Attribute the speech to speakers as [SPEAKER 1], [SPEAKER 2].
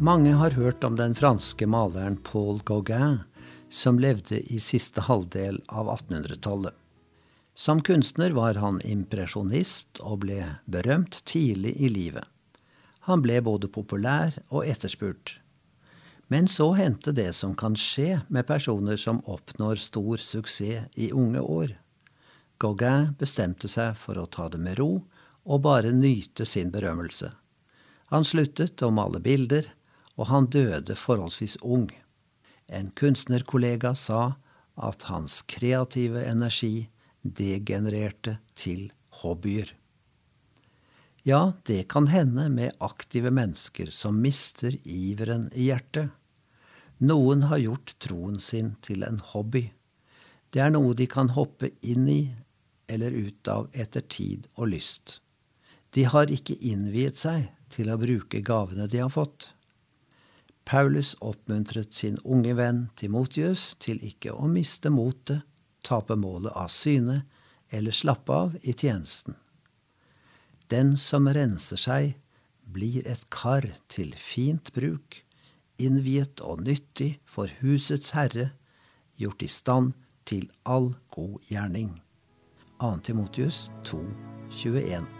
[SPEAKER 1] Mange har hørt om den franske maleren Paul Gauguin, som levde i siste halvdel av 1800-tallet. Som kunstner var han impresjonist og ble berømt tidlig i livet. Han ble både populær og etterspurt. Men så hendte det som kan skje med personer som oppnår stor suksess i unge år. Gauguin bestemte seg for å ta det med ro og bare nyte sin berømmelse. Han sluttet å male bilder, og han døde forholdsvis ung. En kunstnerkollega sa at hans kreative energi degenererte til hobbyer. Ja, det kan hende med aktive mennesker som mister iveren i hjertet. Noen har gjort troen sin til en hobby. Det er noe de kan hoppe inn i eller ut av etter tid og lyst. De har ikke innviet seg til å bruke gavene de har fått. Paulus oppmuntret sin unge venn Timotius til ikke å miste motet, tape målet av syne eller slappe av i tjenesten. Den som renser seg, blir et kar til fint bruk, innviet og nyttig for husets herre, gjort i stand til all god gjerning. 2. Timotius 2, 21.